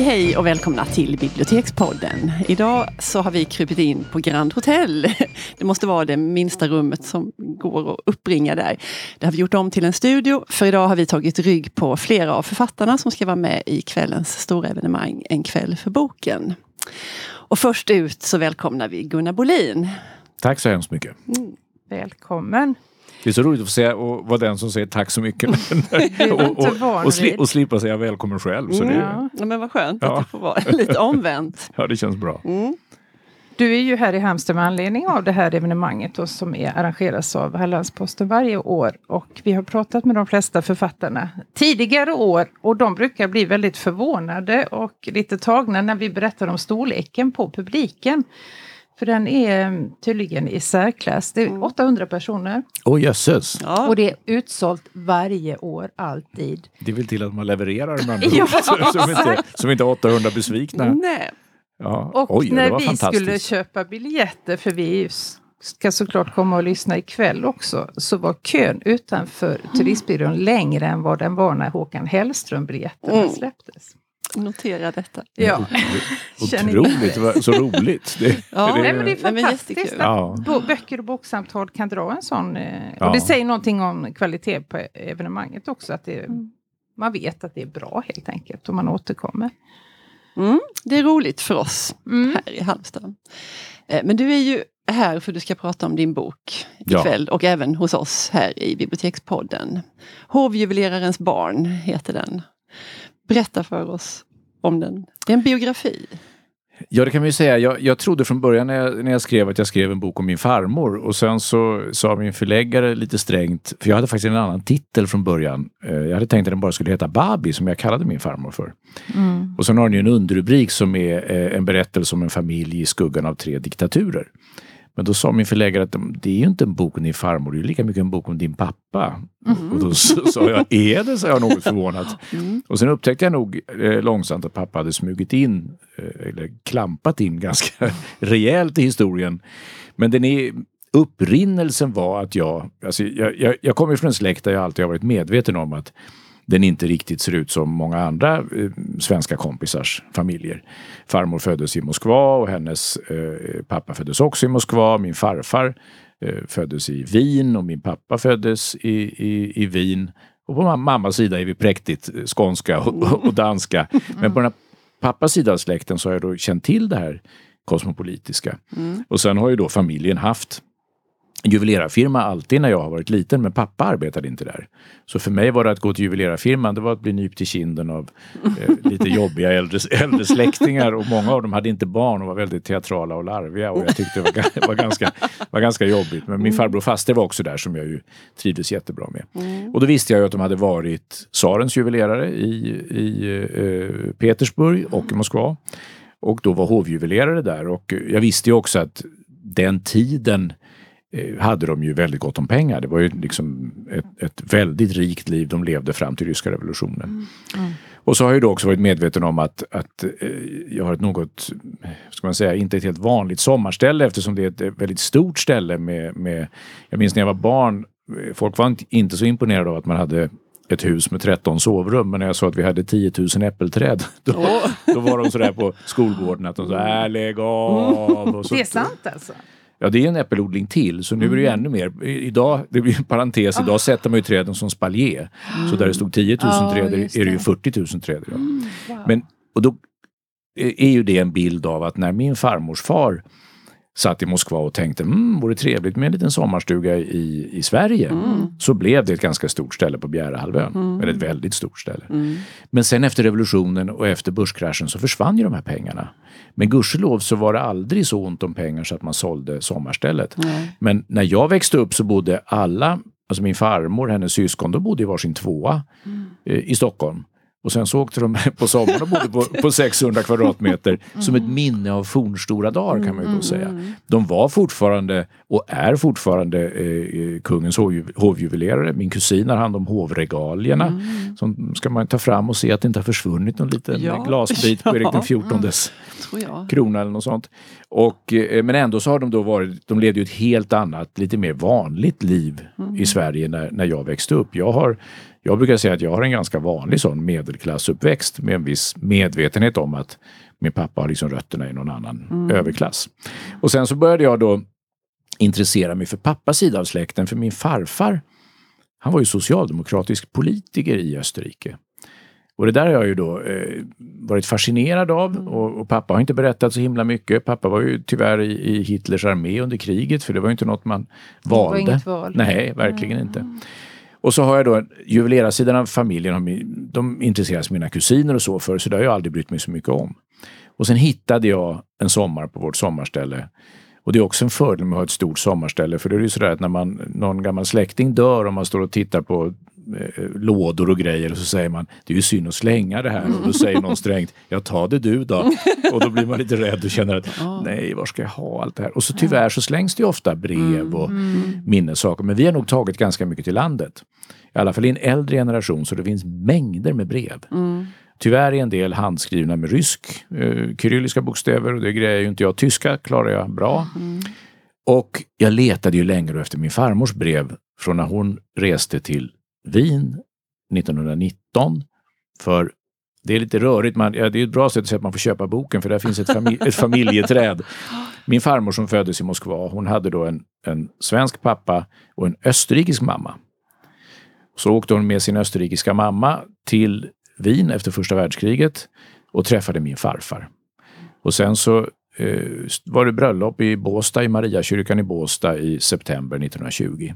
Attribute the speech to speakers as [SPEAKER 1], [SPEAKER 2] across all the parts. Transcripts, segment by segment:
[SPEAKER 1] Hej hej och välkomna till Bibliotekspodden. Idag så har vi krupit in på Grand Hotel. Det måste vara det minsta rummet som går att uppbringa där. Det har vi gjort om till en studio för idag har vi tagit rygg på flera av författarna som ska vara med i kvällens stora evenemang En kväll för boken. Och först ut så välkomnar vi Gunnar Bolin.
[SPEAKER 2] Tack så hemskt mycket.
[SPEAKER 3] Mm. Välkommen.
[SPEAKER 2] Det är så roligt att få säga och vara den som säger tack så mycket. och, och, och, sli, och, slippa säga välkommen själv. Så
[SPEAKER 1] mm. det, ja. men vad skönt ja. att det får vara lite omvänt.
[SPEAKER 2] ja, det känns bra. Mm.
[SPEAKER 3] Du är ju här i Halmstad med anledning av det här evenemanget då, som är arrangeras av Hallandsposten varje år. Och vi har pratat med de flesta författarna tidigare år och de brukar bli väldigt förvånade och lite tagna när vi berättar om storleken på publiken. För den är tydligen i särklass. Det är 800 mm. personer.
[SPEAKER 2] Åh oh, jösses!
[SPEAKER 3] Ja. Och det är utsålt varje år, alltid.
[SPEAKER 2] Det vill till att man levererar med andra ja, som, inte, som inte 800 besvikna.
[SPEAKER 3] Nej. Ja. Och Oj, när vi skulle köpa biljetter, för vi ska såklart komma och lyssna ikväll också, så var kön utanför turistbyrån längre än vad den var när Håkan Hellström-biljetterna mm. släpptes.
[SPEAKER 1] Notera detta.
[SPEAKER 3] Ja.
[SPEAKER 2] Otroligt, så roligt. Det,
[SPEAKER 3] ja. det, Nej, men det är fantastiskt ja. att böcker och boksamtal kan dra en sån... Eh, ja. Och det säger någonting om kvalitet på evenemanget också. Att det, mm. Man vet att det är bra helt enkelt och man återkommer.
[SPEAKER 1] Mm, det är roligt för oss mm. här i Halmstad. Eh, men du är ju här för du ska prata om din bok ikväll ja. och även hos oss här i Bibliotekspodden. Hovjuvelerarens barn heter den. Berätta för oss om den. Det är en biografi.
[SPEAKER 2] Ja, det kan man ju säga. Jag, jag trodde från början när jag, när jag, skrev att jag skrev en bok om min farmor och sen så sa min förläggare lite strängt, för jag hade faktiskt en annan titel från början. Eh, jag hade tänkt att den bara skulle heta Babi som jag kallade min farmor för. Mm. Och sen har den ju en underrubrik som är eh, en berättelse om en familj i skuggan av tre diktaturer. Men då sa min förläggare att det är ju inte en bok om din farmor, det är lika mycket en bok om din pappa. Mm. Och då sa jag, är det? sa jag något förvånat. Mm. Och sen upptäckte jag nog eh, långsamt att pappa hade smugit in, eh, eller klampat in ganska rejält i historien. Men den är, upprinnelsen var att jag, alltså jag, jag, jag kommer från en släkt där jag alltid har varit medveten om att den inte riktigt ser ut som många andra eh, svenska kompisars familjer. Farmor föddes i Moskva och hennes eh, pappa föddes också i Moskva. Min farfar eh, föddes i Wien och min pappa föddes i, i, i Wien. Och på mammas sida är vi präktigt eh, skånska och, och danska. Men på den pappas sida av släkten så har jag då känt till det här kosmopolitiska. Mm. Och sen har ju då familjen haft juvelerarfirma alltid när jag har varit liten, men pappa arbetade inte där. Så för mig var det att gå till juvelerarfirman, det var att bli nypt i kinden av eh, lite jobbiga äldre, äldre släktingar och många av dem hade inte barn och var väldigt teatrala och larviga och jag tyckte det var, var, ganska, var ganska jobbigt. Men min mm. farbror faster var också där som jag ju trivdes jättebra med. Mm. Och då visste jag att de hade varit tsarens juvelerare i, i eh, Petersburg och i Moskva. Och då var hovjuvelerare där och jag visste ju också att den tiden hade de ju väldigt gott om pengar. Det var ju liksom ett, ett väldigt rikt liv de levde fram till ryska revolutionen. Mm. Mm. Och så har jag då också varit medveten om att, att eh, jag har ett något, ska man säga, inte ett helt vanligt sommarställe eftersom det är ett väldigt stort ställe med, med jag minns när jag var barn, eh, folk var inte så imponerade av att man hade ett hus med 13 sovrum. Men när jag sa att vi hade 10 000 äppelträd, då, oh. då var de sådär på skolgården att de sa äh, lägg av.
[SPEAKER 3] Och så, det är sant alltså?
[SPEAKER 2] Ja, det är en äppelodling till, så nu är det ju mm. ännu mer. Idag, det blir en parentes, idag ah. sätter man ju träden som spaljer. Mm. Så där det stod 10 000 oh, träd är det ju 40 000 träd idag. Mm, wow. Men, och då är ju det en bild av att när min farmors far satt i Moskva och tänkte mm, vore trevligt med en liten sommarstuga i, i Sverige. Mm. Så blev det ett ganska stort ställe på Bjärehalvön. Mm. Eller ett väldigt stort ställe. Mm. Men sen efter revolutionen och efter börskraschen så försvann ju de här pengarna. Men gudskelov så var det aldrig så ont om pengar så att man sålde sommarstället. Men när jag växte upp så bodde alla, alltså min farmor, hennes syskon, de bodde i varsin tvåa mm. eh, i Stockholm. Och sen så åkte de på sommaren och bodde på, på 600 kvadratmeter mm. som ett minne av fornstora dagar kan man ju då säga. Mm. De var fortfarande och är fortfarande eh, kungens hov, hovjuvelerare. Min kusin har hand om hovregalierna. Mm. Som ska man ta fram och se att det inte har försvunnit någon liten ja. glasbit på Erik den XIVs mm. krona eller något sånt. Och, eh, men ändå så har de då varit, de levde ju ett helt annat, lite mer vanligt liv i Sverige när, när jag växte upp. Jag, har, jag brukar säga att jag har en ganska vanlig sån medelklassuppväxt med en viss medvetenhet om att min pappa har liksom rötterna i någon annan överklass. Och sen så började jag då intressera mig för pappas sida av släkten, för min farfar han var ju socialdemokratisk politiker i Österrike. Och det där har jag ju då eh, varit fascinerad av och, och, pappa har inte berättat så himla mycket. Pappa var ju tyvärr i, i Hitlers armé under kriget för det var ju inte något man valde. Det var
[SPEAKER 3] inget val.
[SPEAKER 2] Nej, verkligen mm. inte. Och så har jag då juvelerarsidan av familjen, de intresserar sig mina kusiner och så för, så det har jag aldrig brytt mig så mycket om. Och sen hittade jag en sommar på vårt sommarställe och det är också en fördel med att ha ett stort sommarställe för det är ju sådär att när man, någon gammal släkting dör och man står och tittar på lådor och grejer och så säger man det är ju synd att slänga det här och då säger någon strängt ja ta det du då. Och då blir man lite rädd och känner att nej var ska jag ha allt det här? Och så tyvärr så slängs det ofta brev och minnessaker men vi har nog tagit ganska mycket till landet. I alla fall i en äldre generation så det finns mängder med brev. Mm. Tyvärr är en del handskrivna med rysk, eh, kyrilliska bokstäver och det grejer ju inte jag. Tyska klarar jag bra. Mm. Och jag letade ju länge efter min farmors brev från när hon reste till Wien 1919. För det är lite rörigt, man, ja, det är ett bra sätt att säga att man får köpa boken för där finns ett, familj, ett familjeträd. Min farmor som föddes i Moskva, hon hade då en, en svensk pappa och en österrikisk mamma. Så åkte hon med sin österrikiska mamma till Wien efter första världskriget och träffade min farfar. Och sen så eh, var det bröllop i Båstad, i Mariakyrkan i Båstad i september 1920.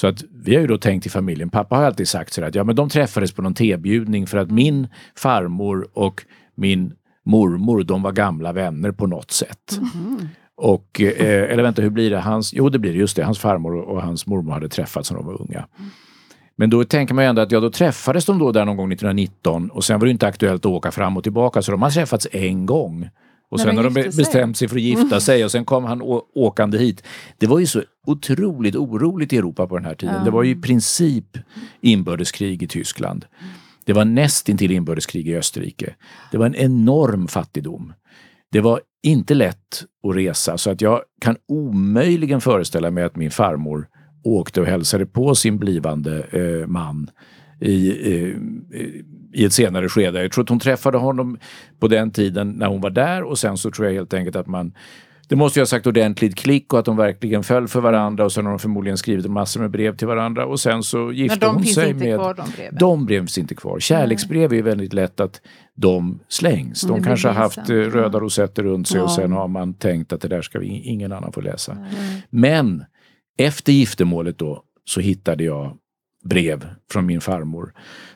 [SPEAKER 2] Så att vi har ju då tänkt i familjen, pappa har alltid sagt så att ja men de träffades på någon tebjudning för att min farmor och min mormor, de var gamla vänner på något sätt. Mm. Och, eh, eller vänta, hur blir det? Hans, jo, det blir det, just det. Hans farmor och hans mormor hade träffats när de var unga. Men då tänker man ju ändå att ja, då träffades de då där någon gång 1919 och sen var det inte aktuellt att åka fram och tillbaka så de har träffats en gång. Och sen har de bestämt sig för att gifta mm. sig och sen kom han åkande hit. Det var ju så otroligt oroligt i Europa på den här tiden. Ja. Det var ju i princip inbördeskrig i Tyskland. Det var nästintill inbördeskrig i Österrike. Det var en enorm fattigdom. Det var inte lätt att resa så att jag kan omöjligen föreställa mig att min farmor åkte och hälsade på sin blivande eh, man i, i ett senare skede. Jag tror att hon träffade honom på den tiden när hon var där och sen så tror jag helt enkelt att man det måste ju ha sagt ordentligt klick och att de verkligen föll för varandra och sen har de förmodligen skrivit massor med brev till varandra och sen så gifte hon sig med... Kvar, de breven? De breven finns inte kvar. Kärleksbrev är väldigt lätt att de slängs. De kanske har haft eh, röda rosetter runt sig ja. och sen har man tänkt att det där ska vi, ingen annan få läsa. Mm. Men efter giftermålet då så hittade jag brev från min farmor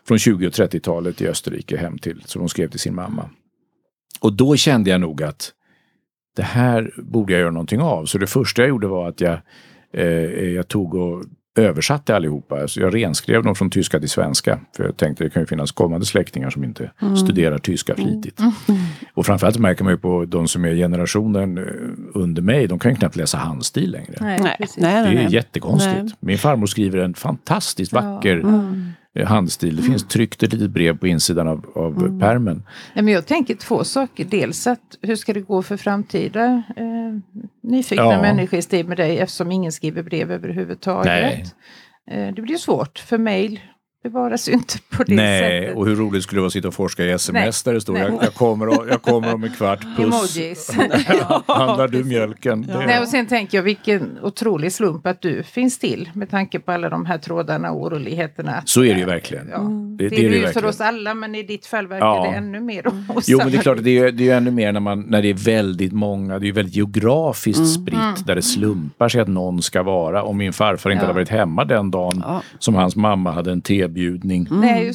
[SPEAKER 2] från 20 och 30-talet i Österrike hem till, som hon skrev till sin mamma. Och då kände jag nog att det här borde jag göra någonting av. Så det första jag gjorde var att jag, eh, jag tog och översatte allihopa. Alltså jag renskrev dem från tyska till svenska. För jag tänkte att det kan ju finnas kommande släktingar som inte mm. studerar tyska flitigt. Mm. Och framförallt märker man ju på de som är generationen eh, under mig, de kan ju knappt läsa handstil längre.
[SPEAKER 3] Nej,
[SPEAKER 2] det är jättekonstigt. Min farmor skriver en fantastiskt vacker ja. Eh, handstil. Det finns mm. tryckt ett litet brev på insidan av, av mm. permen.
[SPEAKER 3] Ja, men jag tänker två saker. Dels att hur ska det gå för framtida eh, nyfikna ja. människor med dig eftersom ingen skriver brev överhuvudtaget. Nej. Eh, det blir svårt för mejl bevaras ju inte på det
[SPEAKER 2] Nej,
[SPEAKER 3] sättet.
[SPEAKER 2] Nej, och hur roligt skulle det vara att sitta och forska i sms där det står jag, jag, kommer, jag kommer om en kvart, puss.
[SPEAKER 3] Emojis.
[SPEAKER 2] Handlar du mjölken?
[SPEAKER 3] Ja. Nej, och sen tänker jag vilken otrolig slump att du finns till med tanke på alla de här trådarna och oroligheterna.
[SPEAKER 2] Så är det ju verkligen. Ja.
[SPEAKER 3] Mm. Det, det, det, är det ju för oss alla men i ditt fall verkar ja. det ännu mer osannolikt.
[SPEAKER 2] Jo men det är klart, det är, det är ännu mer när, man, när det är väldigt många, det är väldigt geografiskt mm. spritt mm. där det slumpar sig att någon ska vara. Om min farfar inte ja. hade varit hemma den dagen som hans mamma hade en tebjudning utbildning.
[SPEAKER 3] Mm.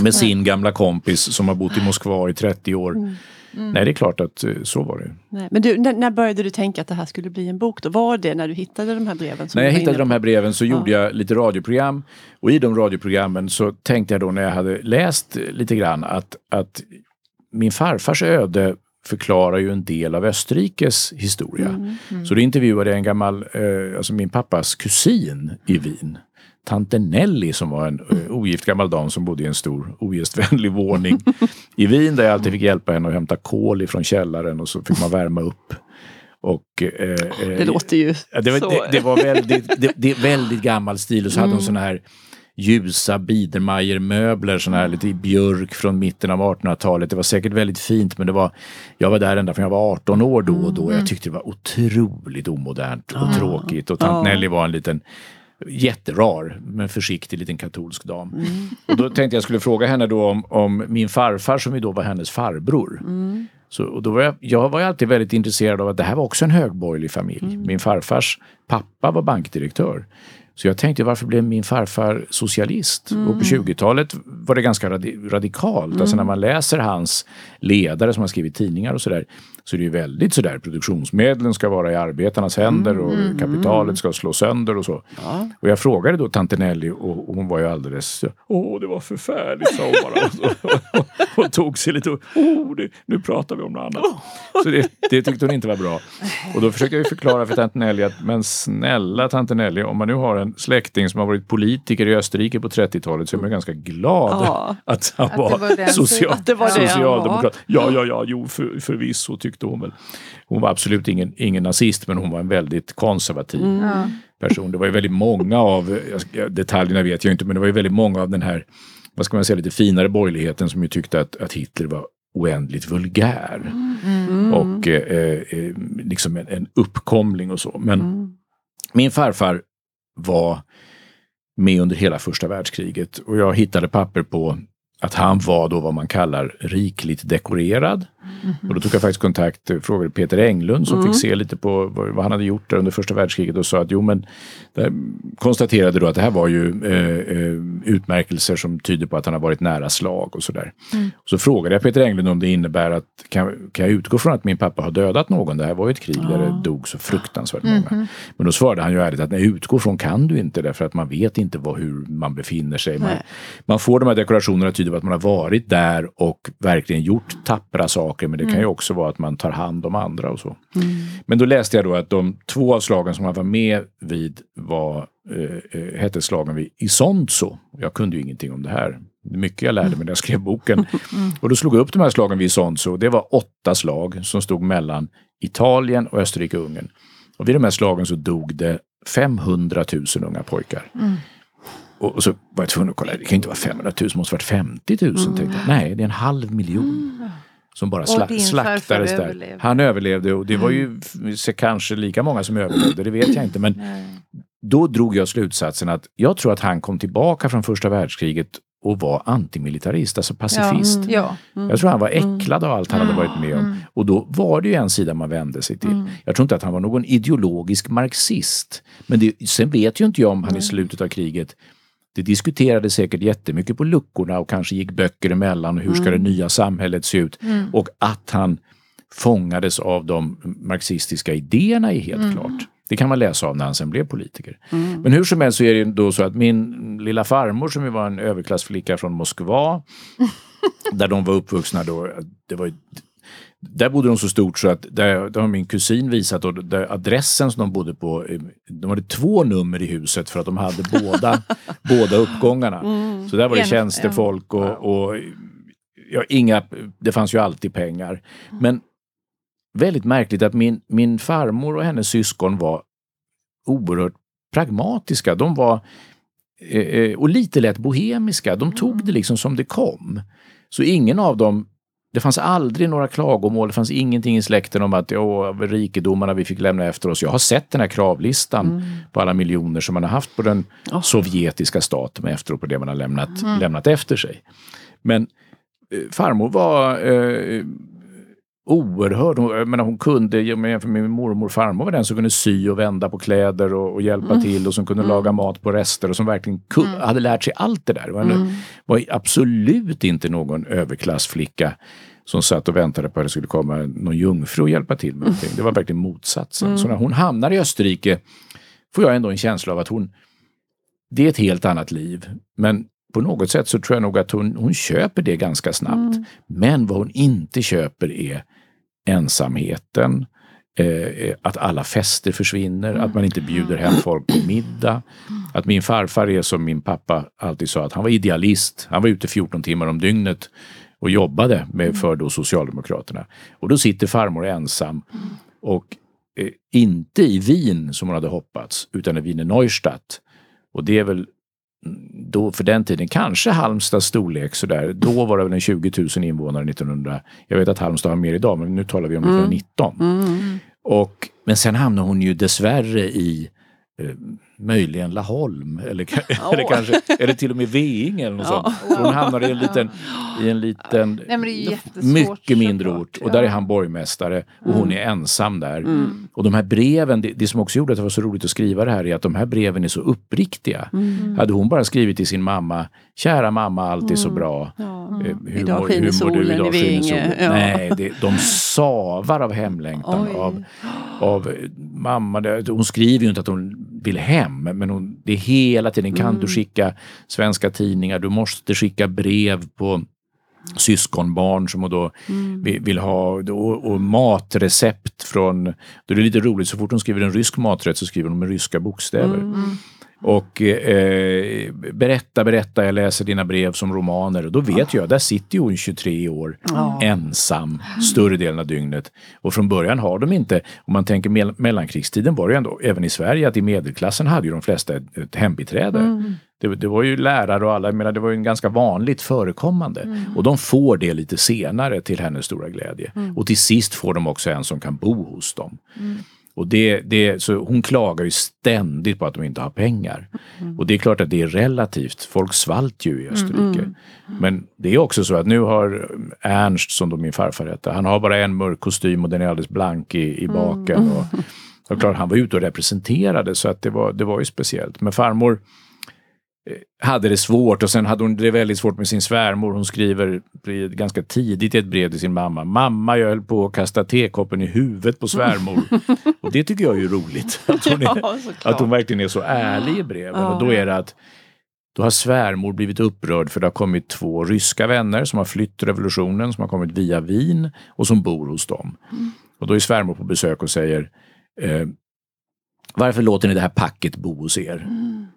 [SPEAKER 2] Med sin gamla kompis som har bott i Moskva i 30 år. Mm. Mm. Nej, det är klart att eh, så var det.
[SPEAKER 1] Nej. Men du, när, när, började du tänka att det här skulle bli en bok? Då? Var det när du hittade de här breven?
[SPEAKER 2] när jag hittade de här breven så ja. gjorde jag lite radioprogram. Och i de radioprogrammen så tänkte jag då när jag hade läst lite grann att, att min farfars öde förklarar ju en del av Österrikes historia. Mm, mm. Så då intervjuade jag en gammal, eh, alltså min pappas kusin i Wien tante Nelly som var en uh, ogift gammal dam som bodde i en stor ogästvänlig våning i Wien där jag alltid fick hjälpa henne att hämta kol ifrån källaren och så fick man värma upp. Och, eh,
[SPEAKER 1] det låter ju
[SPEAKER 2] det, var,
[SPEAKER 1] så.
[SPEAKER 2] det, det var väldigt, det, det väldigt gammal stil och så hade hon
[SPEAKER 1] Mm.
[SPEAKER 2] såna här ljusa Biedermeier-möbler, såna här lite i björk från mitten av 1800-talet. Det var säkert väldigt fint men det var, jag var där ända från jag var 18 år då och då.
[SPEAKER 1] Mm.
[SPEAKER 2] Jag tyckte det var otroligt omodernt och
[SPEAKER 1] Ah.
[SPEAKER 2] tråkigt. Och tant. Nelly var en liten jätterar men försiktig liten katolsk dam.
[SPEAKER 1] Mm.
[SPEAKER 2] Och då tänkte jag skulle fråga henne då om, om min farfar som ju då var hennes farbror.
[SPEAKER 1] Mm.
[SPEAKER 2] Så, och då var jag, jag var alltid väldigt intresserad av att det här var också en högborgerlig familj.
[SPEAKER 1] Mm.
[SPEAKER 2] Min farfars pappa var bankdirektör. Så jag tänkte varför blev min farfar socialist?
[SPEAKER 1] Mm.
[SPEAKER 2] Och på 20-talet var det ganska radi- radikalt. Alltså när man läser hans ledare som har skrivit tidningar och sådär så är det ju väldigt sådär produktionsmedlen ska vara i arbetarnas händer och kapitalet ska slås sönder och så.
[SPEAKER 1] Mm. Ja.
[SPEAKER 2] Och jag frågade då tante Nelly och, och hon var ju alldeles... Åh, det var förfärligt, sa hon bara. Och, och, och tog sig lite... Åh, det, nu pratar vi om något annat. Så det, det tyckte hon inte var bra. Och då försökte jag förklara för tante Nelly att men snälla tante Nelly, om man nu har en släkting som har varit politiker i Österrike på 30-talet så är man ganska glad
[SPEAKER 1] Ja.
[SPEAKER 2] att han
[SPEAKER 3] Att
[SPEAKER 2] var,
[SPEAKER 3] var
[SPEAKER 2] social,
[SPEAKER 1] var
[SPEAKER 2] socialdemokrat. Ja, ja, ja, jo, för, förvisso tyckte hon väl. Hon var absolut ingen, ingen nazist men hon var en väldigt konservativ
[SPEAKER 3] Ja.
[SPEAKER 2] person. Det var ju väldigt många av, detaljerna vet jag inte, men det var ju väldigt många av den här, vad ska man säga, lite finare borgerligheten som ju tyckte att, att Hitler var oändligt vulgär.
[SPEAKER 1] Mm.
[SPEAKER 2] Och eh, eh, liksom en, en uppkomling och så. Men
[SPEAKER 1] Mm.
[SPEAKER 2] min farfar var med under hela första världskriget och jag hittade papper på att han var då vad man kallar rikligt dekorerad. Och då tog jag faktiskt kontakt och frågade Peter Englund som fick se lite på vad, han hade gjort där under första världskriget och sa att jo men där konstaterade då att det här var ju eh, eh, utmärkelser som tyder på att han har varit nära slag och sådär. Och så frågade jag Peter Englund om det innebär att kan, kan jag utgå från att min pappa har dödat någon? Det här var ju ett krig där det dog så fruktansvärt många. Men då svarade han ju ärligt att nej, utgå från kan du inte därför att man vet inte vad, hur man befinner sig. Man, man får de här dekorationerna tyder på att man har varit där och verkligen gjort tappra saker men det kan ju också vara att man tar hand om andra och så. Men då läste jag då att de två av slagen som han var med vid var, eh, eh, hette slagen vid Isonzo. Jag kunde ju ingenting om det här. Mycket jag lärde mig när jag skrev boken. Och då slog jag upp de här slagen vid Isonzo. Det var åtta slag som stod mellan Italien och Österrike-Ungern. Och vid de här slagen så dog det 500 000 unga pojkar. Och och så var jag tvungen att kolla, det kan ju inte vara 500 000, det måste varit 50 000. Tänkte jag. Nej, det är en halv miljon. Som bara sla slaktades där.
[SPEAKER 3] överlevde.
[SPEAKER 2] Han överlevde och det var ju så kanske lika många som överlevde, det vet jag inte. Men då drog jag slutsatsen att jag tror att han kom tillbaka från första världskriget och var antimilitarist, alltså pacifist.
[SPEAKER 3] Ja.
[SPEAKER 2] Jag tror han var äcklad av allt han hade varit med om. Och då var det ju en sida man vände sig till. Jag tror inte att han var någon ideologisk marxist. Men det, sen vet ju inte jag om han i slutet av kriget det diskuterades säkert jättemycket på luckorna och kanske gick böcker emellan. Hur ska det nya samhället se ut? Och att han fångades av de marxistiska idéerna är helt klart. Det kan man läsa av när han sen blev politiker. Men hur som helst så är det då så att min lilla farmor som var en överklassflicka från Moskva där de var uppvuxna då, det var där bodde de så stort så att där, där har min kusin visat och där adressen som de bodde på, eh, de hade två nummer i huset för att de hade båda, båda uppgångarna. Så där var det tjänstefolk och, och ja, inga, det fanns ju alltid pengar. Men väldigt märkligt att min, min farmor och hennes syskon var oerhört pragmatiska. De var eh, eh, och lite lätt bohemiska. De tog det liksom som det kom. Så ingen av dem det fanns aldrig några klagomål, det fanns ingenting i släkten om att åh, rikedomarna vi fick lämna efter oss. Jag har sett den här kravlistan på alla miljoner som man har haft på den sovjetiska staten efteråt på det man har lämnat, lämnat efter sig. Men eh, farmor var eh, oerhörd. Hon, jag menar, hon kunde, jag jämför med min mormor och farmor, var den som kunde sy och vända på kläder och, och hjälpa till och som kunde laga mat på rester och som verkligen ku- hade lärt sig allt det där. Det var, var absolut inte någon överklassflicka som satt och väntade på att det skulle komma någon jungfru och hjälpa till med någonting. Det var verkligen motsatsen. Så när hon hamnar i Österrike får jag ändå en känsla av att hon, det är ett helt annat liv. Men på något sätt så tror jag nog att hon, hon köper det ganska snabbt. Men vad hon inte köper är ensamheten, eh, att alla fester försvinner, att man inte bjuder hem folk på middag. Att min farfar är som min pappa alltid sa, att han var idealist. Han var ute 14 timmar om dygnet och jobbade med, för då Socialdemokraterna. Och då sitter farmor ensam och eh, inte i Wien som hon hade hoppats, utan i Wiener Neustadt. Och det är väl då för den tiden kanske Halmstads storlek sådär. Då var det väl en 20 000 invånare 1900. Jag vet att Halmstad har mer idag men nu talar vi om 1919.
[SPEAKER 1] Mm.
[SPEAKER 2] Och, men sen hamnade hon ju dessvärre i eh, möjligen Laholm eller, eller kanske eller till och med Veing eller något
[SPEAKER 1] Ja.
[SPEAKER 2] sånt. Hon hamnade i en liten, i en liten
[SPEAKER 3] Nej,
[SPEAKER 2] mycket mindre ort och där är han borgmästare och hon är ensam där.
[SPEAKER 1] Mm.
[SPEAKER 2] Och de här breven, det, det som också gjorde att det var så roligt att skriva det här är att de här breven är så uppriktiga.
[SPEAKER 1] Mm.
[SPEAKER 2] Hade hon bara skrivit till sin mamma, kära mamma, allt är så
[SPEAKER 1] Mm.
[SPEAKER 2] bra.
[SPEAKER 1] Ja.
[SPEAKER 2] Eh, Hur,
[SPEAKER 1] Idag
[SPEAKER 2] mår-
[SPEAKER 1] skiner
[SPEAKER 2] hur mår du?
[SPEAKER 1] solen
[SPEAKER 2] Idag skiner
[SPEAKER 1] Veinge.
[SPEAKER 2] solen.
[SPEAKER 1] Ja.
[SPEAKER 2] Nej, det, de savar av hemlängtan.
[SPEAKER 1] Oj.
[SPEAKER 2] Av, av mamma. Hon skriver ju inte att hon vill hem, men hon, det är hela tiden, kan
[SPEAKER 1] Mm.
[SPEAKER 2] du skicka svenska tidningar, du måste skicka brev på syskonbarn som då
[SPEAKER 1] Mm.
[SPEAKER 2] vill, vill ha och, och matrecept från... Då är det lite roligt, så fort hon skriver en rysk maträtt så skriver hon med ryska bokstäver.
[SPEAKER 1] Mm.
[SPEAKER 2] Och eh, berätta, berätta, jag läser dina brev som romaner. Och då vet jag, där sitter hon 23 år
[SPEAKER 1] Ja.
[SPEAKER 2] ensam större delen av dygnet. Och från början har de inte, om man tänker mell mellankrigstiden var det ju ändå, även i Sverige, att i medelklassen hade ju de flesta ett, ett hembiträde.
[SPEAKER 1] Mm.
[SPEAKER 2] Det, det var ju lärare och alla, jag menar, det var ju en ganska vanligt förekommande. Och de får det lite senare till hennes stora glädje. Och till sist får de också en som kan bo hos dem. Och det, det, så hon klagar ju ständigt på att de inte har pengar. Och det är klart att det är relativt. Folk svalt ju i Österrike. Men det är också så att nu har Ernst, som då min farfar hette, han har bara en mörk kostym och den är alldeles blank i, i baken. Och, och klart, han var ute och representerade så att det var, det var ju speciellt. Men farmor hade det svårt och sen hade hon det väldigt svårt med sin svärmor. Hon skriver ganska tidigt i ett brev till sin mamma. Mamma, jag höll på att kasta tekoppen i huvudet på svärmor. och det tycker jag är roligt. Att hon, är,
[SPEAKER 1] Ja,
[SPEAKER 2] att hon verkligen är så ärlig i breven.
[SPEAKER 1] Ja.
[SPEAKER 2] Och då är det att då har svärmor blivit upprörd för det har kommit två ryska vänner som har flytt revolutionen, som har kommit via Wien och som bor hos dem. Och då är svärmor på besök och säger eh, Varför låter ni det här packet bo hos er?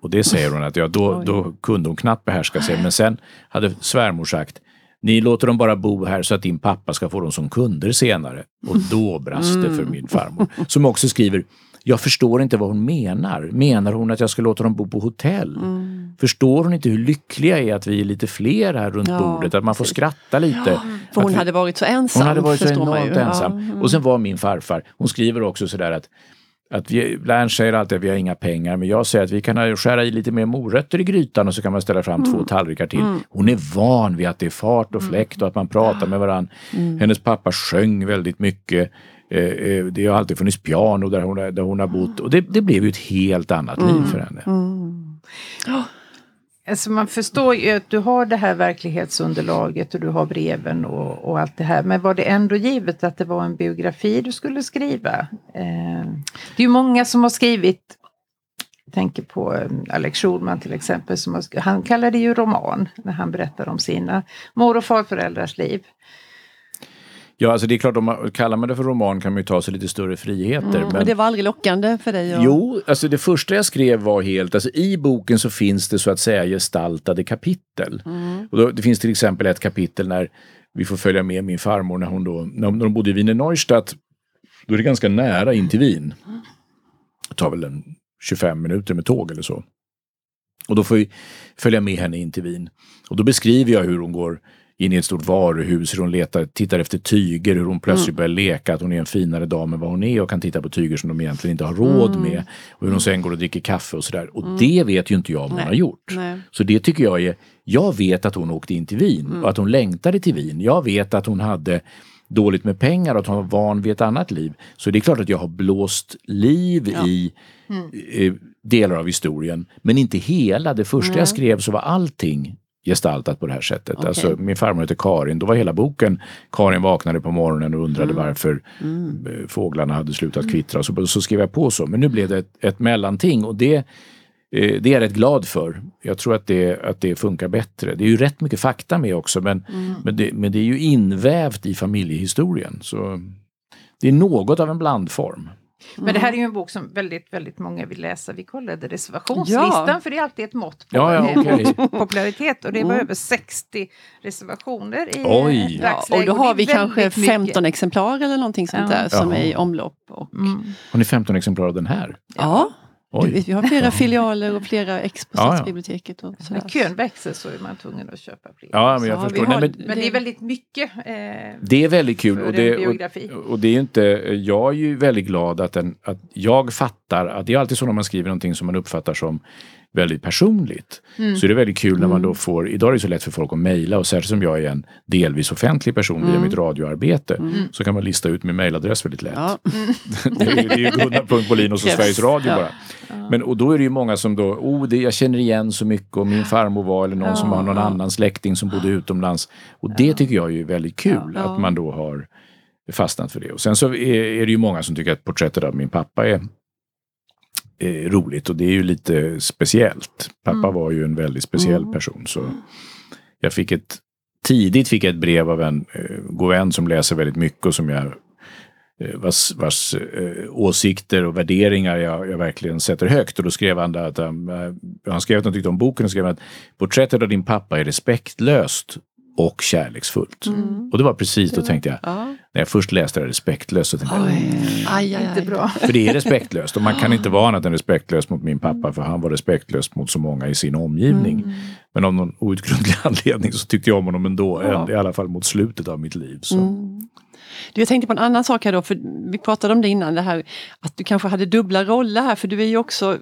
[SPEAKER 2] Och det säger hon att ja, då, då kunde hon knappt behärska sig. Men sen hade svärmor sagt ni låter dem bara bo här så att din pappa ska få dem som kunder senare. Och då brast det för min farmor. Som också skriver jag förstår inte vad hon menar. Menar hon att jag ska låta dem bo på hotell? Förstår hon inte hur lycklig jag är att vi är lite fler här runt
[SPEAKER 1] Ja,
[SPEAKER 2] bordet? Att man får skratta lite.
[SPEAKER 1] För hon
[SPEAKER 2] vi-
[SPEAKER 1] hade varit så ensam.
[SPEAKER 2] hon hade varit så enormt ensam.
[SPEAKER 1] Ja, mm.
[SPEAKER 2] Och sen var min farfar, hon skriver också sådär att att vi, Lärn säger alltid att vi har inga pengar, men jag säger att vi kan skära i lite mer morötter i grytan och så kan man ställa fram
[SPEAKER 1] Mm.
[SPEAKER 2] två tallrikar till. Hon är van vid att det är fart och fläkt och att man pratar med varandra.
[SPEAKER 1] Mm.
[SPEAKER 2] Hennes pappa sjöng väldigt mycket. Eh, eh, Det har alltid funnits piano där hon, där hon har bott och det, det blev ju ett helt annat liv för henne.
[SPEAKER 3] Alltså man förstår ju att du har det här verklighetsunderlaget och du har breven och, och allt det här. Men var det ändå givet att det var en biografi du skulle skriva? Eh, det är ju många som har skrivit, jag tänker på eh, Alex Schulman till exempel, som har, han kallar det ju roman när han berättar om sina mor och farföräldrars liv.
[SPEAKER 2] Ja, alltså det är klart, om man kallar man det för roman kan man ju ta sig lite större friheter.
[SPEAKER 1] Mm. Men det var aldrig lockande för dig? Och...
[SPEAKER 2] Jo, alltså det första jag skrev var helt, alltså i boken så finns det så att säga gestaltade kapitel.
[SPEAKER 1] Mm.
[SPEAKER 2] Och då, det finns till exempel ett kapitel när vi får följa med min farmor när hon då, när de bodde i Wiener Neustadt, då är det ganska nära in till Wien. Det tar väl en 25 minuter med tåg eller så. Och då får vi följa med henne in till Wien. Och då beskriver jag hur hon går in i ett stort varuhus, hur hon letar, tittar efter tyger, hur hon plötsligt börjar leka att hon är en finare dam än vad hon är och kan titta på tyger som de egentligen inte har råd med. Och hur hon sen går och dricker kaffe och sådär. Och det vet ju inte jag om hon
[SPEAKER 1] Nej.
[SPEAKER 2] har gjort.
[SPEAKER 1] Nej.
[SPEAKER 2] Så det tycker jag är, jag vet att hon åkte in till Wien och att hon längtade till Wien. Jag vet att hon hade dåligt med pengar och att hon var van vid ett annat liv. Så det är klart att jag har blåst liv
[SPEAKER 1] Ja.
[SPEAKER 2] i eh, delar av historien, men inte hela. Det första
[SPEAKER 1] Nej.
[SPEAKER 2] jag skrev så var allting gestaltat på det här sättet.
[SPEAKER 1] Okej.
[SPEAKER 2] Alltså, min farmor heter Karin, då var hela boken Karin vaknade på morgonen och undrade
[SPEAKER 1] Mm.
[SPEAKER 2] varför eh, fåglarna hade slutat kvittra. Så, så skrev jag på så, men nu blev det ett, ett mellanting och det Eh, Det är jag rätt glad för. Jag tror att det, att det funkar bättre. Det är ju rätt mycket fakta med också men, men, det, men det är ju invävt i familjehistorien. Så det är något av en blandform.
[SPEAKER 3] Men det här är ju en bok som väldigt, väldigt många vill läsa. Vi kollade reservationslistan
[SPEAKER 1] Ja.
[SPEAKER 3] för det är alltid ett mått på
[SPEAKER 2] Ja, ja,
[SPEAKER 3] eh,
[SPEAKER 2] okej.
[SPEAKER 3] popularitet och det var
[SPEAKER 1] Mm.
[SPEAKER 3] över 60 reservationer i
[SPEAKER 2] Oj.
[SPEAKER 1] Ja,
[SPEAKER 3] dagsläget.
[SPEAKER 1] och då har vi kanske
[SPEAKER 3] väldigt mycket.
[SPEAKER 1] 15 exemplar eller någonting sånt
[SPEAKER 3] Ja.
[SPEAKER 1] där som
[SPEAKER 2] Jaha.
[SPEAKER 1] är i omlopp. Och,
[SPEAKER 3] Mm.
[SPEAKER 2] Har ni 15 exemplar av den här?
[SPEAKER 1] ja,
[SPEAKER 2] Oj.
[SPEAKER 1] vi, vi har flera filialer och flera ex på
[SPEAKER 2] Ja, ja.
[SPEAKER 1] Stadsbiblioteket. Och sådär.
[SPEAKER 3] När kön växer så är man tvungen att köpa fler.
[SPEAKER 2] Ja, men jag förstår.
[SPEAKER 1] har-
[SPEAKER 2] Nej, men
[SPEAKER 3] Men det är väldigt mycket. Eh,
[SPEAKER 2] det är väldigt kul. Och det, och, och det är inte, jag är ju väldigt glad att, den, att jag fattar att det är alltid så när man skriver någonting som man uppfattar som väldigt personligt.
[SPEAKER 3] Mm.
[SPEAKER 2] Så är det väldigt kul när man då får, idag är det så lätt för folk att mejla och särskilt som jag är en delvis offentlig person via
[SPEAKER 1] Mm.
[SPEAKER 2] mitt radioarbete
[SPEAKER 3] Mm.
[SPEAKER 2] så kan man lista ut min mejladress väldigt lätt.
[SPEAKER 1] Ja.
[SPEAKER 2] det, är, det är ju Gunnar.Bolinos och
[SPEAKER 1] Yes.
[SPEAKER 2] Sveriges Radio
[SPEAKER 1] Ja.
[SPEAKER 2] bara. Men och då är det ju många som då, oh, det, jag känner igen så mycket och min farmor var eller någon som har någon annan släkting som bodde utomlands. Och det tycker jag är ju väldigt kul att man då har fastnat för det. Och sen så är, är det ju många som tycker att porträttet av min pappa är, är roligt och det är ju lite speciellt. Pappa
[SPEAKER 3] Mm.
[SPEAKER 2] var ju en väldigt speciell
[SPEAKER 1] Mm.
[SPEAKER 2] person. Så jag fick ett, tidigt fick jag ett brev av en eh, god vän som läser väldigt mycket och som jag eh, vars, vars eh, åsikter och värderingar jag, jag verkligen sätter högt. Och då skrev han att han, eh, han skrev att han tyckte om boken och skrev att porträttet av din pappa är respektlöst och kärleksfullt.
[SPEAKER 1] Mm.
[SPEAKER 2] Och det var precis då tänkte jag,
[SPEAKER 1] Ja.
[SPEAKER 2] när jag först läste det respektlöst så tänkte jag,
[SPEAKER 1] Oj. Aj, aj, aj.
[SPEAKER 3] Inte bra.
[SPEAKER 2] för det är respektlöst och man kan inte vara annat än respektlös mot min pappa för han var respektlös mot så många i sin omgivning.
[SPEAKER 1] Mm.
[SPEAKER 2] Men av någon outgrundlig anledning så tyckte jag om honom ändå,
[SPEAKER 1] Ja.
[SPEAKER 2] i alla fall mot slutet av mitt liv. Så.
[SPEAKER 1] Mm. Du, jag tänkte på en annan sak här då, för vi pratade om det innan, det här att du kanske hade dubbla roller här, för du är ju också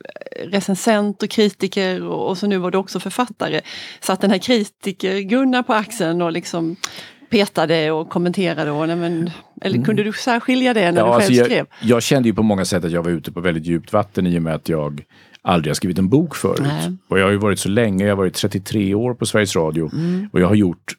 [SPEAKER 1] recensent och kritiker och, och så nu var du också författare. Så att den här kritiker Gunnar på axeln och liksom petade och kommenterade. Och, men, eller kunde du särskilja det när du själv
[SPEAKER 2] alltså jag,
[SPEAKER 1] skrev?
[SPEAKER 2] jag kände ju på många sätt att jag var ute på väldigt djupt vatten i och med att jag aldrig har skrivit en bok förut.
[SPEAKER 1] Nej.
[SPEAKER 2] Och jag har ju varit så länge, jag har varit 33 år på Sveriges Radio
[SPEAKER 1] Mm.
[SPEAKER 2] och jag har gjort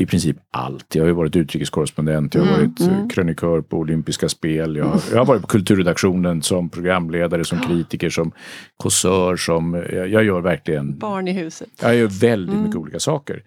[SPEAKER 2] i princip allt. Jag har ju varit utrikeskorrespondent, jag har
[SPEAKER 3] Mm,
[SPEAKER 2] varit eh,
[SPEAKER 1] mm.
[SPEAKER 2] krönikör på olympiska spel, jag har, jag har varit på kulturredaktionen som programledare, som kritiker, som kåsör, som... Jag, jag gör verkligen...
[SPEAKER 1] Barn i huset.
[SPEAKER 2] Jag gör väldigt
[SPEAKER 1] Mm.
[SPEAKER 2] mycket olika saker.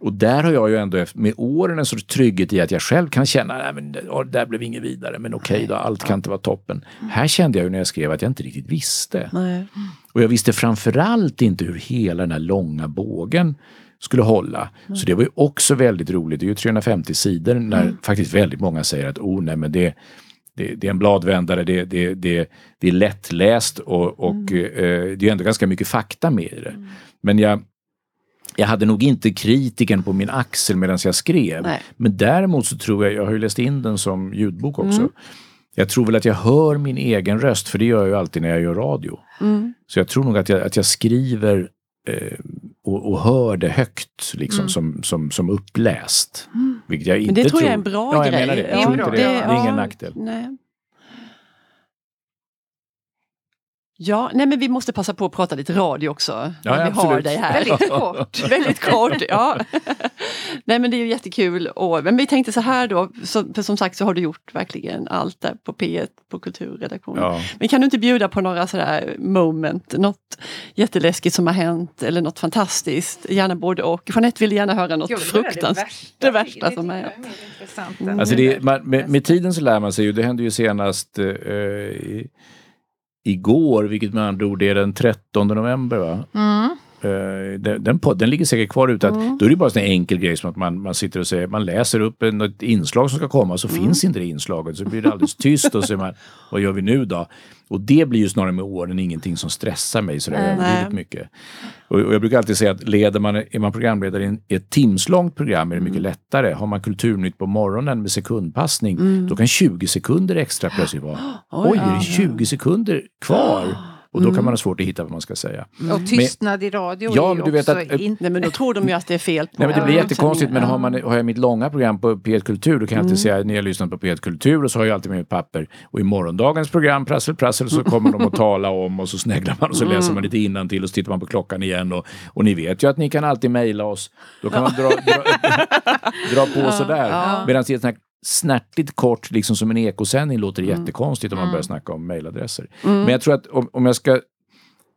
[SPEAKER 2] Och där har jag ju ändå med åren en sorts trygghet i att jag själv kan känna, nej men det där blev inget vidare, men okej då, allt kan inte vara toppen. Här kände jag ju när jag skrev att jag inte riktigt visste.
[SPEAKER 1] Nej.
[SPEAKER 2] Och jag visste framförallt inte hur hela den här långa bågen skulle hålla. Så det var ju också väldigt roligt. Det är ju 350 sidor när faktiskt väldigt många säger att oh nej men det, det, det är en bladvändare, det, det, det, det är lättläst och, och eh, det är ändå ganska mycket fakta med i det. Men jag, jag hade nog inte kritiken på min axel medan jag skrev.
[SPEAKER 1] Nej.
[SPEAKER 2] Men däremot så tror jag, jag har ju läst in den som ljudbok också.
[SPEAKER 1] Mm.
[SPEAKER 2] Jag tror väl att jag hör min egen röst, för det gör jag ju alltid när jag gör radio.
[SPEAKER 1] Mm.
[SPEAKER 2] Så jag tror nog att jag, att jag skriver eh, och, och hör det högt liksom,
[SPEAKER 3] Mm.
[SPEAKER 2] som, som, som uppläst. Vilket jag
[SPEAKER 1] Men
[SPEAKER 2] inte
[SPEAKER 1] det tror
[SPEAKER 2] tror.
[SPEAKER 1] jag är en bra
[SPEAKER 2] ja, jag
[SPEAKER 1] grej.
[SPEAKER 2] Menar det. Jag
[SPEAKER 3] Ja,
[SPEAKER 2] tror inte det, det är ingen
[SPEAKER 1] ja,
[SPEAKER 2] nackdel.
[SPEAKER 1] Nej. Ja, nej men vi måste passa på att prata lite radio också.
[SPEAKER 2] Ja,
[SPEAKER 1] när vi har
[SPEAKER 2] absolut.
[SPEAKER 1] dig här.
[SPEAKER 3] Väldigt kort.
[SPEAKER 1] Väldigt kort, ja. Nej men det är ju jättekul. Och, men vi tänkte så här då, så, för som sagt så har du gjort verkligen allt där på P1, på kulturredaktionen.
[SPEAKER 2] Ja.
[SPEAKER 1] Men kan du inte bjuda på några sådär moment, något jätteläskigt som har hänt eller något fantastiskt? Gärna både och. Jeanette vill gärna höra något
[SPEAKER 3] Jo,
[SPEAKER 1] fruktansvärt.
[SPEAKER 3] Det
[SPEAKER 1] det
[SPEAKER 3] värsta,
[SPEAKER 1] värsta som
[SPEAKER 3] det
[SPEAKER 1] har hänt.
[SPEAKER 2] Alltså
[SPEAKER 3] det
[SPEAKER 2] man, med, med tiden så lär man sig ju, det hände ju senast eh, i, igår, vilket med andra ord är den 13 november va?
[SPEAKER 3] Mm.
[SPEAKER 2] Eh, den, den, podd- den ligger säkert kvar ute. Att,
[SPEAKER 1] Mm.
[SPEAKER 2] Då är det bara en sån enkel grej som att man, man sitter och säger, man läser upp en, ett inslag som ska komma så
[SPEAKER 1] Mm.
[SPEAKER 2] finns inte det inslaget. Så blir det alldeles tyst och så är man, vad gör vi nu då? Och det blir ju snarare med åren ingenting som stressar mig sådär
[SPEAKER 3] Nej.
[SPEAKER 2] överdrivet mycket. Och, och jag brukar alltid säga att leder man, är man programledare i en- i ett timslångt program är det mycket lättare. Har man Kulturnytt på morgonen med sekundpassning, då kan 20 sekunder extra plötsligt vara, oj, är det 20 sekunder kvar? Och då kan man ha svårt att hitta vad man ska säga.
[SPEAKER 3] Och tystnad i radio
[SPEAKER 2] Ja,
[SPEAKER 3] är
[SPEAKER 2] men
[SPEAKER 3] ju
[SPEAKER 2] du vet
[SPEAKER 3] också
[SPEAKER 2] att- eh,
[SPEAKER 3] inte...
[SPEAKER 1] Nej men då tror de ju att det är fel på
[SPEAKER 2] Nej, men det blir jättekonstigt men har, man, har jag mitt långa program på P1 Kultur då kan jag alltid
[SPEAKER 1] Mm.
[SPEAKER 2] säga när jag lyssnar på P1 Kultur och så har jag alltid med ett papper och i morgondagens program Prassel Prassel så kommer de att tala om och så sneglar man och så
[SPEAKER 1] Mm.
[SPEAKER 2] läser man lite till och så tittar man på klockan igen och, och ni vet ju att ni kan alltid mejla oss. Då kan man dra, dra, dra på sådär. Medan i ett sånt här snärtigt kort, liksom som en ekosändning, låter det
[SPEAKER 1] Mm.
[SPEAKER 2] jättekonstigt om man börjar snacka om mejladresser. Men jag tror att om, om jag ska...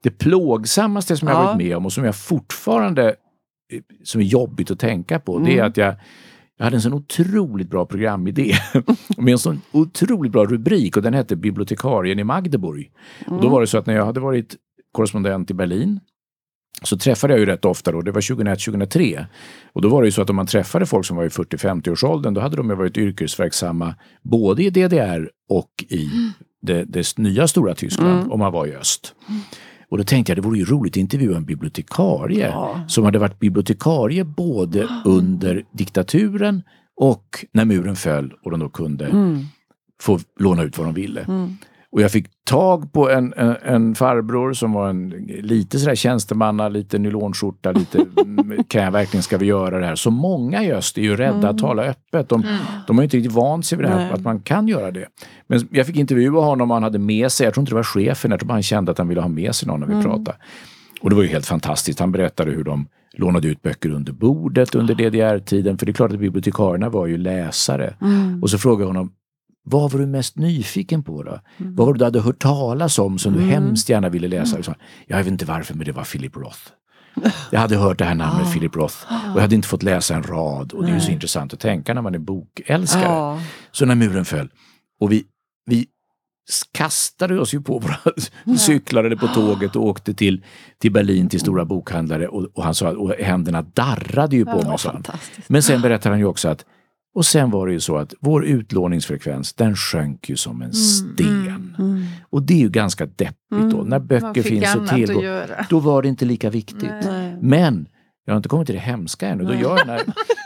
[SPEAKER 2] Det plågsammaste som jag
[SPEAKER 1] Ja.
[SPEAKER 2] varit med om och som jag fortfarande eh, som är jobbigt att tänka på, det är
[SPEAKER 1] Mm.
[SPEAKER 2] att jag jag hade en sån otroligt bra programidé med en sån otroligt bra rubrik och den hette Bibliotekarien i Magdeburg. Och då var det så att när jag hade varit korrespondent i Berlin så träffade jag ju rätt ofta då, det var 2001-2003. Och då var det ju så att om man träffade folk som var i 40-50-årsåldern, då hade de ju varit yrkesverksamma både i DDR och i det, det nya stora Tyskland, om man var i öst. Och då tänkte jag det vore ju roligt att intervjua en bibliotekarie
[SPEAKER 1] Ja.
[SPEAKER 2] som hade varit bibliotekarie både under diktaturen och när muren föll och de då kunde
[SPEAKER 1] Mm.
[SPEAKER 2] få låna ut vad de ville. Och jag fick tag på en, en, en farbror som var en lite sådär tjänstemanna, lite nylonskjorta, lite mm, kan jag verkligen, ska vi göra det här? Så många i öst är ju rädda att tala öppet. De, de har ju inte riktigt vant sig vid det här,
[SPEAKER 1] Nej.
[SPEAKER 2] att man kan göra det. Men jag fick intervjua honom och han hade med sig, jag tror inte det var chefen, jag tror bara han kände att han ville ha med sig någon när vi pratade. Och det var ju helt fantastiskt. Han berättade hur de lånade ut böcker under bordet under DDR-tiden. För det är klart att bibliotekarierna var ju läsare. Och så frågade jag honom, vad var du mest nyfiken på då? Vad var det du hade hört talas om som du hemskt gärna ville läsa? Jag, sa, jag vet inte varför, men det var Philip Roth. Jag hade hört det här namnet Philip Roth och jag hade inte fått läsa en rad. Och det är ju så intressant att tänka när man är bokälskare.
[SPEAKER 1] Ja.
[SPEAKER 2] Så när muren föll och vi, vi kastade oss ju på våra cyklar eller på tåget och åkte till, till Berlin till stora bokhandlare och, och han sa och händerna darrade ju på mig. Men sen berättar han ju också att och sen var det ju så att vår utlåningsfrekvens den sjönk ju som en sten.
[SPEAKER 1] Mm.
[SPEAKER 2] Och det är ju ganska deppigt då. När
[SPEAKER 3] Man
[SPEAKER 2] böcker finns att
[SPEAKER 3] annat att
[SPEAKER 2] tillgå,
[SPEAKER 3] göra.
[SPEAKER 2] då var det inte lika viktigt.
[SPEAKER 1] Nej.
[SPEAKER 2] Men jag har inte kommit till det hemska ännu. Då gör, jag den här,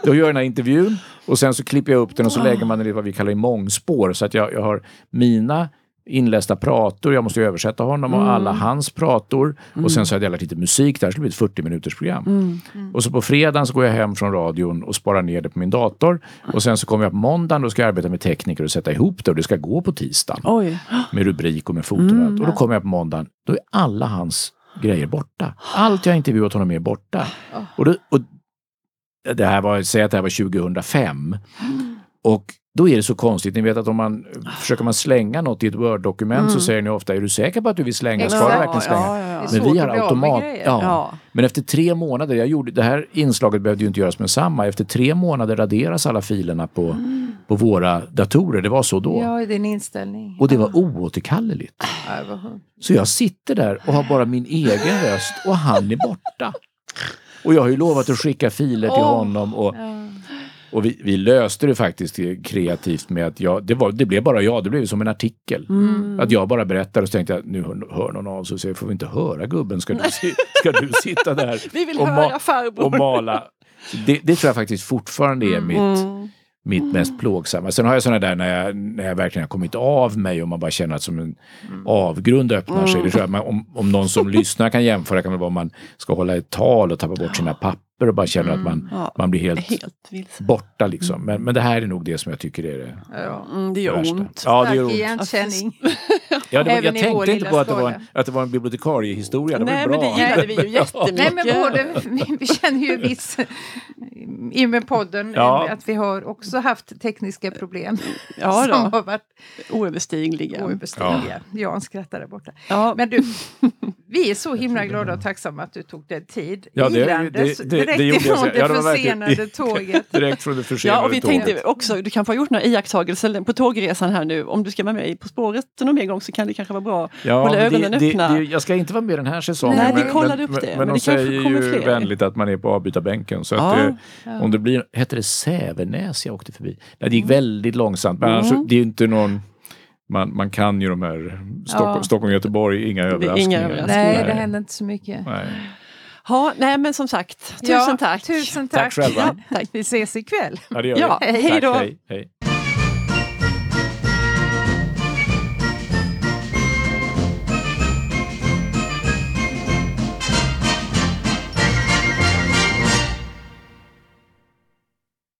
[SPEAKER 2] då gör jag den här intervjun och sen så klipper jag upp den och så lägger man den i vad vi kallar i mångspår. Så att jag, jag har mina inlästa prator, jag måste ju översätta honom och alla hans prator. Och sen så har jag delat lite musik, det här skulle bli ett 40 minuters program. Och så på fredagen så går jag hem från radion och sparar ner det på min dator. Och sen så kommer jag på måndagen, då ska jag arbeta med tekniker och sätta ihop det och det ska gå på tisdagen
[SPEAKER 1] Oj.
[SPEAKER 2] med rubrik och med foton och allt. Och då kommer jag på måndagen, då är alla hans grejer borta. Allt jag intervjuat honom med är borta. Och, då, och det här var, säg att det här var 2005. Och då är det så konstigt, ni vet att om man försöker man slänga något i ett Word-dokument så säger ni ofta, är du säker på att du vill slänga? Ska du verkligen slänga?
[SPEAKER 1] Ja, ja, ja.
[SPEAKER 2] Men vi har automat... Ja. Men efter tre månader, jag gjorde, det här inslaget behövde ju inte göras med samma. Efter tre månader raderas alla filerna på, på våra datorer. Det var så då.
[SPEAKER 3] Ja, din inställning.
[SPEAKER 2] Och det var oåterkalleligt. Så jag sitter där och har bara min egen röst och han är borta. Och jag har ju lovat att skicka filer till
[SPEAKER 3] Åh.
[SPEAKER 2] honom och. Och vi, vi löste det faktiskt kreativt med att jag, det, var, det blev bara jag, det blev som en artikel.
[SPEAKER 1] Mm.
[SPEAKER 2] Att jag bara berättade och så tänkte jag, nu hör, hör någon av sig och säger, får vi inte höra gubben? Ska du, ska du sitta där och, ma- och mala? Det, det tror jag faktiskt fortfarande är mitt,
[SPEAKER 1] Mm.
[SPEAKER 2] mitt mest plågsamma. Sen har jag sådana där när jag, när jag verkligen har kommit av mig och man bara känner att som en avgrund öppnar sig. Det tror jag, man, om, om någon som lyssnar kan jämföra kan det vara om man ska hålla ett tal och tappa bort sina papper och bara känner att man,
[SPEAKER 1] Ja.
[SPEAKER 2] man blir helt,
[SPEAKER 1] Helt
[SPEAKER 2] borta. Liksom. Men, men det här är nog det som jag tycker är det
[SPEAKER 3] Ja.
[SPEAKER 1] Mm, det gör
[SPEAKER 2] värsta.
[SPEAKER 1] ont.
[SPEAKER 2] Ja, det gör ont.
[SPEAKER 3] igenkänning.
[SPEAKER 2] Ja, det var, jag tänkte inte på att det, var en, att det var en bibliotekariehistoria. Det var
[SPEAKER 1] Nej,
[SPEAKER 2] ju
[SPEAKER 1] men
[SPEAKER 2] bra.
[SPEAKER 1] det gillade vi ju jättemycket.
[SPEAKER 3] Nej, men både, vi, känner ju viss, i med podden,
[SPEAKER 2] Ja.
[SPEAKER 3] att vi har också haft tekniska problem
[SPEAKER 1] Ja,
[SPEAKER 3] som
[SPEAKER 1] då.
[SPEAKER 3] har varit
[SPEAKER 1] Oöverstigliga.
[SPEAKER 3] oöverstigliga. Jan skrattar där borta.
[SPEAKER 1] Ja.
[SPEAKER 3] Men du, vi är så himla glada och tacksamma att du tog dig tid.
[SPEAKER 2] Ja, det-
[SPEAKER 3] Ilandes,
[SPEAKER 2] det- det-
[SPEAKER 3] direkt
[SPEAKER 2] det jag.
[SPEAKER 3] ifrån det,
[SPEAKER 2] Ja, det
[SPEAKER 3] försenade tåget.
[SPEAKER 2] Direkt från det försenade
[SPEAKER 1] Ja, och vi
[SPEAKER 2] tåget.
[SPEAKER 1] tänkte också, du kanske har gjort några iakttagelser på tågresan här nu. Om du ska vara med På spåret någon mer gång så kan det kanske vara bra.
[SPEAKER 2] Ja,
[SPEAKER 1] Hålla ögonen
[SPEAKER 2] det,
[SPEAKER 1] öppna.
[SPEAKER 2] Det, det, jag ska inte vara med den här säsongen.
[SPEAKER 1] Nej, vi kollade
[SPEAKER 2] men,
[SPEAKER 1] upp det,
[SPEAKER 2] Men,
[SPEAKER 1] men
[SPEAKER 2] de
[SPEAKER 1] det
[SPEAKER 2] säger ju
[SPEAKER 1] fler.
[SPEAKER 2] vänligt att man är på avbytarbänken. Så
[SPEAKER 1] Ja.
[SPEAKER 2] att det, om det blir, hette det Sävenäs jag åkte förbi? Nej, det gick
[SPEAKER 1] Mm.
[SPEAKER 2] väldigt långsamt. Men annars, det är inte någon... Man, man kan ju de här Stockholm,
[SPEAKER 3] Ja.
[SPEAKER 2] Stockholm Göteborg, inga
[SPEAKER 1] är inga
[SPEAKER 2] överraskningar.
[SPEAKER 1] överraskningar.
[SPEAKER 3] Nej, det händer inte så mycket.
[SPEAKER 2] Nej.
[SPEAKER 1] Ja, nej men som sagt, tusen
[SPEAKER 3] Ja,
[SPEAKER 1] tack.
[SPEAKER 3] Tusen
[SPEAKER 2] Tack
[SPEAKER 3] tack.
[SPEAKER 2] själva.
[SPEAKER 1] Ja, tack.
[SPEAKER 3] Vi ses ikväll.
[SPEAKER 2] Ja, det gör
[SPEAKER 1] Ja,
[SPEAKER 2] vi.
[SPEAKER 1] hej
[SPEAKER 2] Tack,
[SPEAKER 1] då.
[SPEAKER 2] hej, hej.